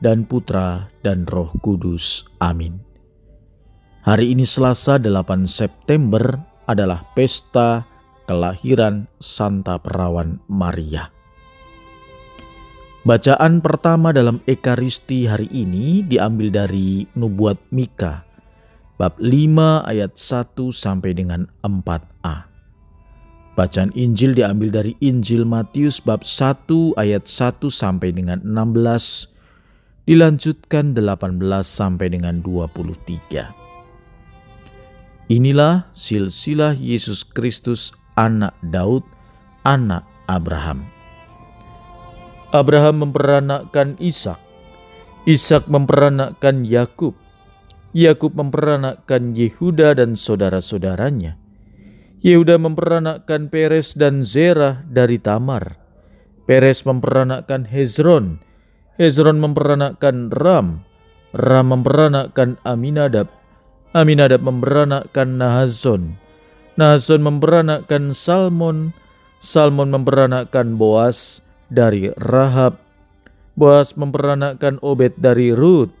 dan Putra dan Roh Kudus. Amin. Hari ini Selasa 8 September adalah pesta kelahiran Santa Perawan Maria. Bacaan pertama dalam Ekaristi hari ini diambil dari Nubuat Mika bab 5 ayat 1 sampai dengan 4a. Bacaan Injil diambil dari Injil Matius bab 1 ayat 1 sampai dengan 16, dilanjutkan 18 sampai dengan 23. Inilah silsilah Yesus Kristus anak Daud, anak Abraham. Abraham memperanakkan Ishak, Ishak memperanakkan Yakub, Yakub memperanakkan Yehuda dan saudara-saudaranya. Yehuda memperanakkan Peres dan Zerah dari Tamar. Peres memperanakkan Hezron. Hezron memperanakkan Ram. Ram memperanakkan Aminadab. Aminadab memperanakkan Nahazon. Nahazon memperanakkan Salmon. Salmon memperanakkan Boas dari Rahab. Boas memperanakkan Obed dari Ruth.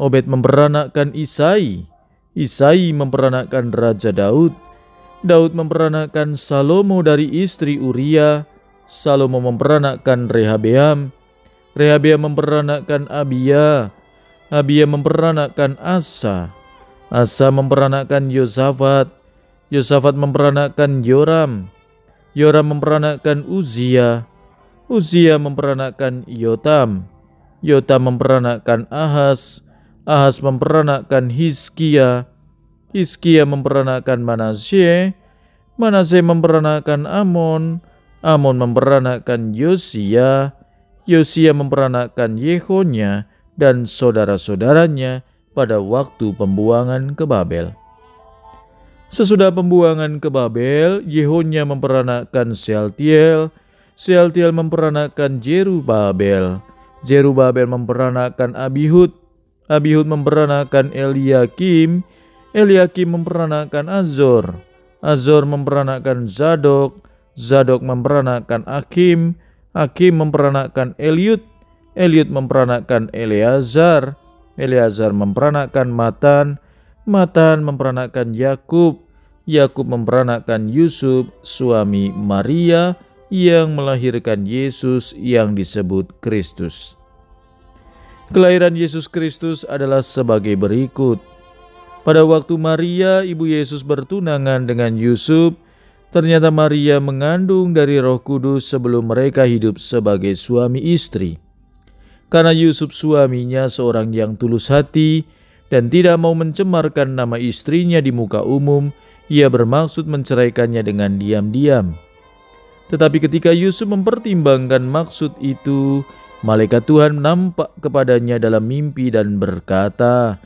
Obed memperanakkan Isai. Isai memperanakkan Raja Daud. Daud memperanakan Salomo dari istri Uria, Salomo memperanakan Rehabeam, Rehabeam memperanakan Abia, Abia memperanakan Asa, Asa memperanakan Yosafat, Yosafat memperanakan Yoram, Yoram memperanakan Uzia, Uzia memperanakan Yotam, Yotam memperanakan Ahas, Ahas memperanakan Hizkia, Hizkia memperanakan Manasye, Manasye memperanakan Amon, Amon memperanakan Yosia, Yosia memperanakan Yehonya dan saudara-saudaranya pada waktu pembuangan ke Babel. Sesudah pembuangan ke Babel, Yehonya memperanakan Sealtiel, Sealtiel memperanakan Jerubabel, Jerubabel memperanakan Abihud, Abihud memperanakan Eliakim, Eliakim memperanakan Azor, Azor memperanakan Zadok, Zadok memperanakan Akim, Akim memperanakan Eliud, Eliud memperanakan Eleazar, Eleazar memperanakan Matan, Matan memperanakan Yakub, Yakub memperanakan Yusuf, suami Maria yang melahirkan Yesus yang disebut Kristus. Kelahiran Yesus Kristus adalah sebagai berikut. Pada waktu Maria, ibu Yesus bertunangan dengan Yusuf, ternyata Maria mengandung dari Roh Kudus sebelum mereka hidup sebagai suami istri. Karena Yusuf suaminya seorang yang tulus hati dan tidak mau mencemarkan nama istrinya di muka umum, ia bermaksud menceraikannya dengan diam-diam. Tetapi ketika Yusuf mempertimbangkan maksud itu, malaikat Tuhan nampak kepadanya dalam mimpi dan berkata,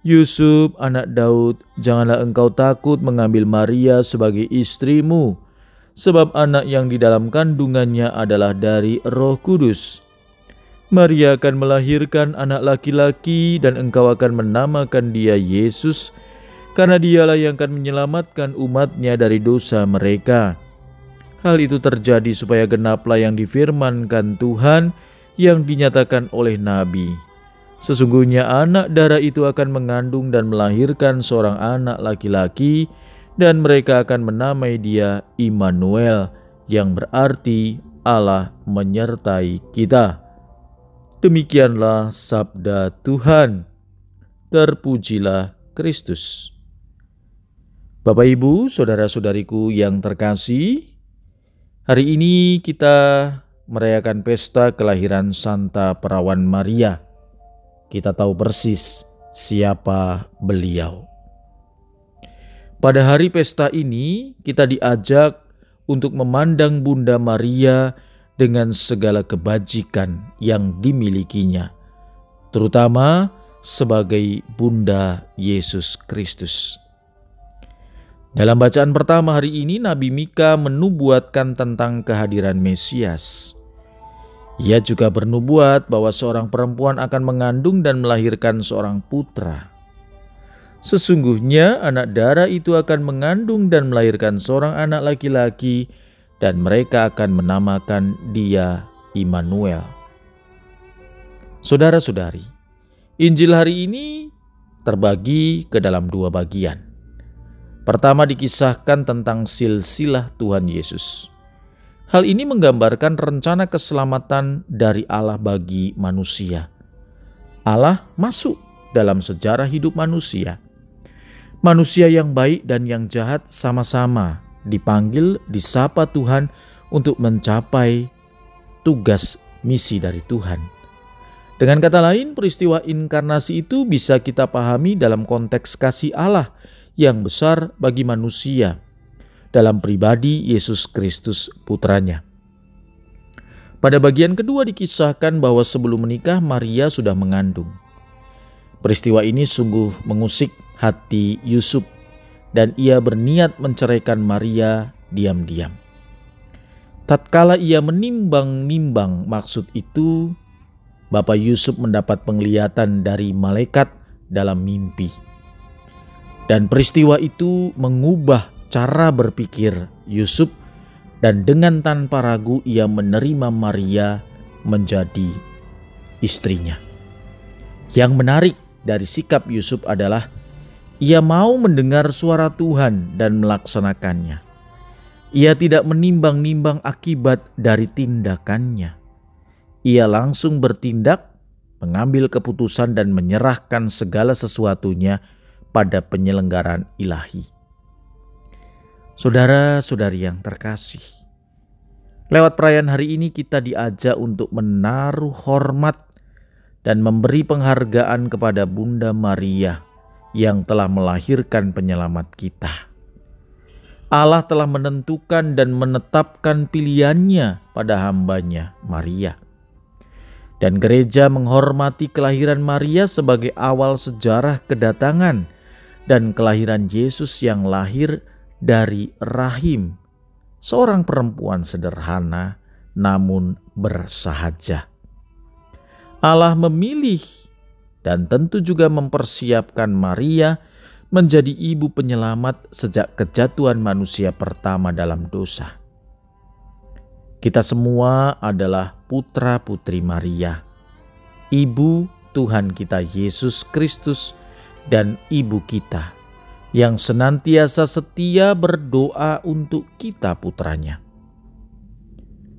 Yusuf, anak Daud, janganlah engkau takut mengambil Maria sebagai istrimu, sebab anak yang di dalam kandungannya adalah dari Roh Kudus. Maria akan melahirkan anak laki-laki, dan engkau akan menamakan dia Yesus, karena dialah yang akan menyelamatkan umatnya dari dosa mereka. Hal itu terjadi supaya genaplah yang difirmankan Tuhan yang dinyatakan oleh Nabi. Sesungguhnya anak darah itu akan mengandung dan melahirkan seorang anak laki-laki dan mereka akan menamai dia Immanuel yang berarti Allah menyertai kita. Demikianlah sabda Tuhan. Terpujilah Kristus. Bapak Ibu, saudara-saudariku yang terkasih, hari ini kita merayakan pesta kelahiran Santa Perawan Maria kita tahu persis siapa beliau. Pada hari pesta ini, kita diajak untuk memandang Bunda Maria dengan segala kebajikan yang dimilikinya, terutama sebagai Bunda Yesus Kristus. Dalam bacaan pertama hari ini, Nabi Mika menubuatkan tentang kehadiran Mesias. Ia juga bernubuat bahwa seorang perempuan akan mengandung dan melahirkan seorang putra. Sesungguhnya anak darah itu akan mengandung dan melahirkan seorang anak laki-laki dan mereka akan menamakan dia Immanuel. Saudara-saudari, Injil hari ini terbagi ke dalam dua bagian. Pertama dikisahkan tentang silsilah Tuhan Yesus. Hal ini menggambarkan rencana keselamatan dari Allah bagi manusia. Allah masuk dalam sejarah hidup manusia. Manusia yang baik dan yang jahat sama-sama dipanggil, disapa Tuhan untuk mencapai tugas misi dari Tuhan. Dengan kata lain, peristiwa inkarnasi itu bisa kita pahami dalam konteks kasih Allah yang besar bagi manusia dalam pribadi Yesus Kristus putranya. Pada bagian kedua dikisahkan bahwa sebelum menikah Maria sudah mengandung. Peristiwa ini sungguh mengusik hati Yusuf dan ia berniat menceraikan Maria diam-diam. Tatkala ia menimbang-nimbang maksud itu, Bapak Yusuf mendapat penglihatan dari malaikat dalam mimpi. Dan peristiwa itu mengubah cara berpikir Yusuf dan dengan tanpa ragu ia menerima Maria menjadi istrinya. Yang menarik dari sikap Yusuf adalah ia mau mendengar suara Tuhan dan melaksanakannya. Ia tidak menimbang-nimbang akibat dari tindakannya. Ia langsung bertindak, mengambil keputusan dan menyerahkan segala sesuatunya pada penyelenggaraan ilahi. Saudara-saudari yang terkasih, lewat perayaan hari ini kita diajak untuk menaruh hormat dan memberi penghargaan kepada Bunda Maria yang telah melahirkan penyelamat kita. Allah telah menentukan dan menetapkan pilihannya pada hambanya Maria. Dan gereja menghormati kelahiran Maria sebagai awal sejarah kedatangan dan kelahiran Yesus yang lahir dari rahim seorang perempuan sederhana namun bersahaja. Allah memilih dan tentu juga mempersiapkan Maria menjadi ibu penyelamat sejak kejatuhan manusia pertama dalam dosa. Kita semua adalah putra-putri Maria, ibu Tuhan kita Yesus Kristus dan ibu kita yang senantiasa setia berdoa untuk kita putranya.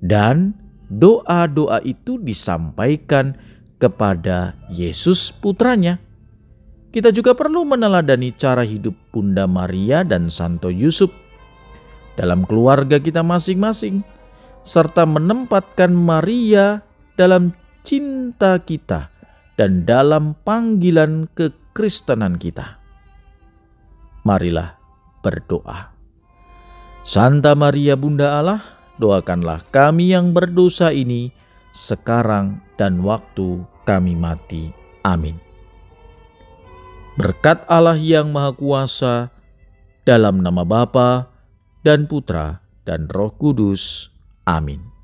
Dan doa-doa itu disampaikan kepada Yesus putranya. Kita juga perlu meneladani cara hidup Bunda Maria dan Santo Yusuf dalam keluarga kita masing-masing serta menempatkan Maria dalam cinta kita dan dalam panggilan ke kekristenan kita. Marilah berdoa. Santa Maria Bunda Allah, doakanlah kami yang berdosa ini sekarang dan waktu kami mati. Amin. Berkat Allah yang Maha Kuasa, dalam nama Bapa dan Putra dan Roh Kudus. Amin.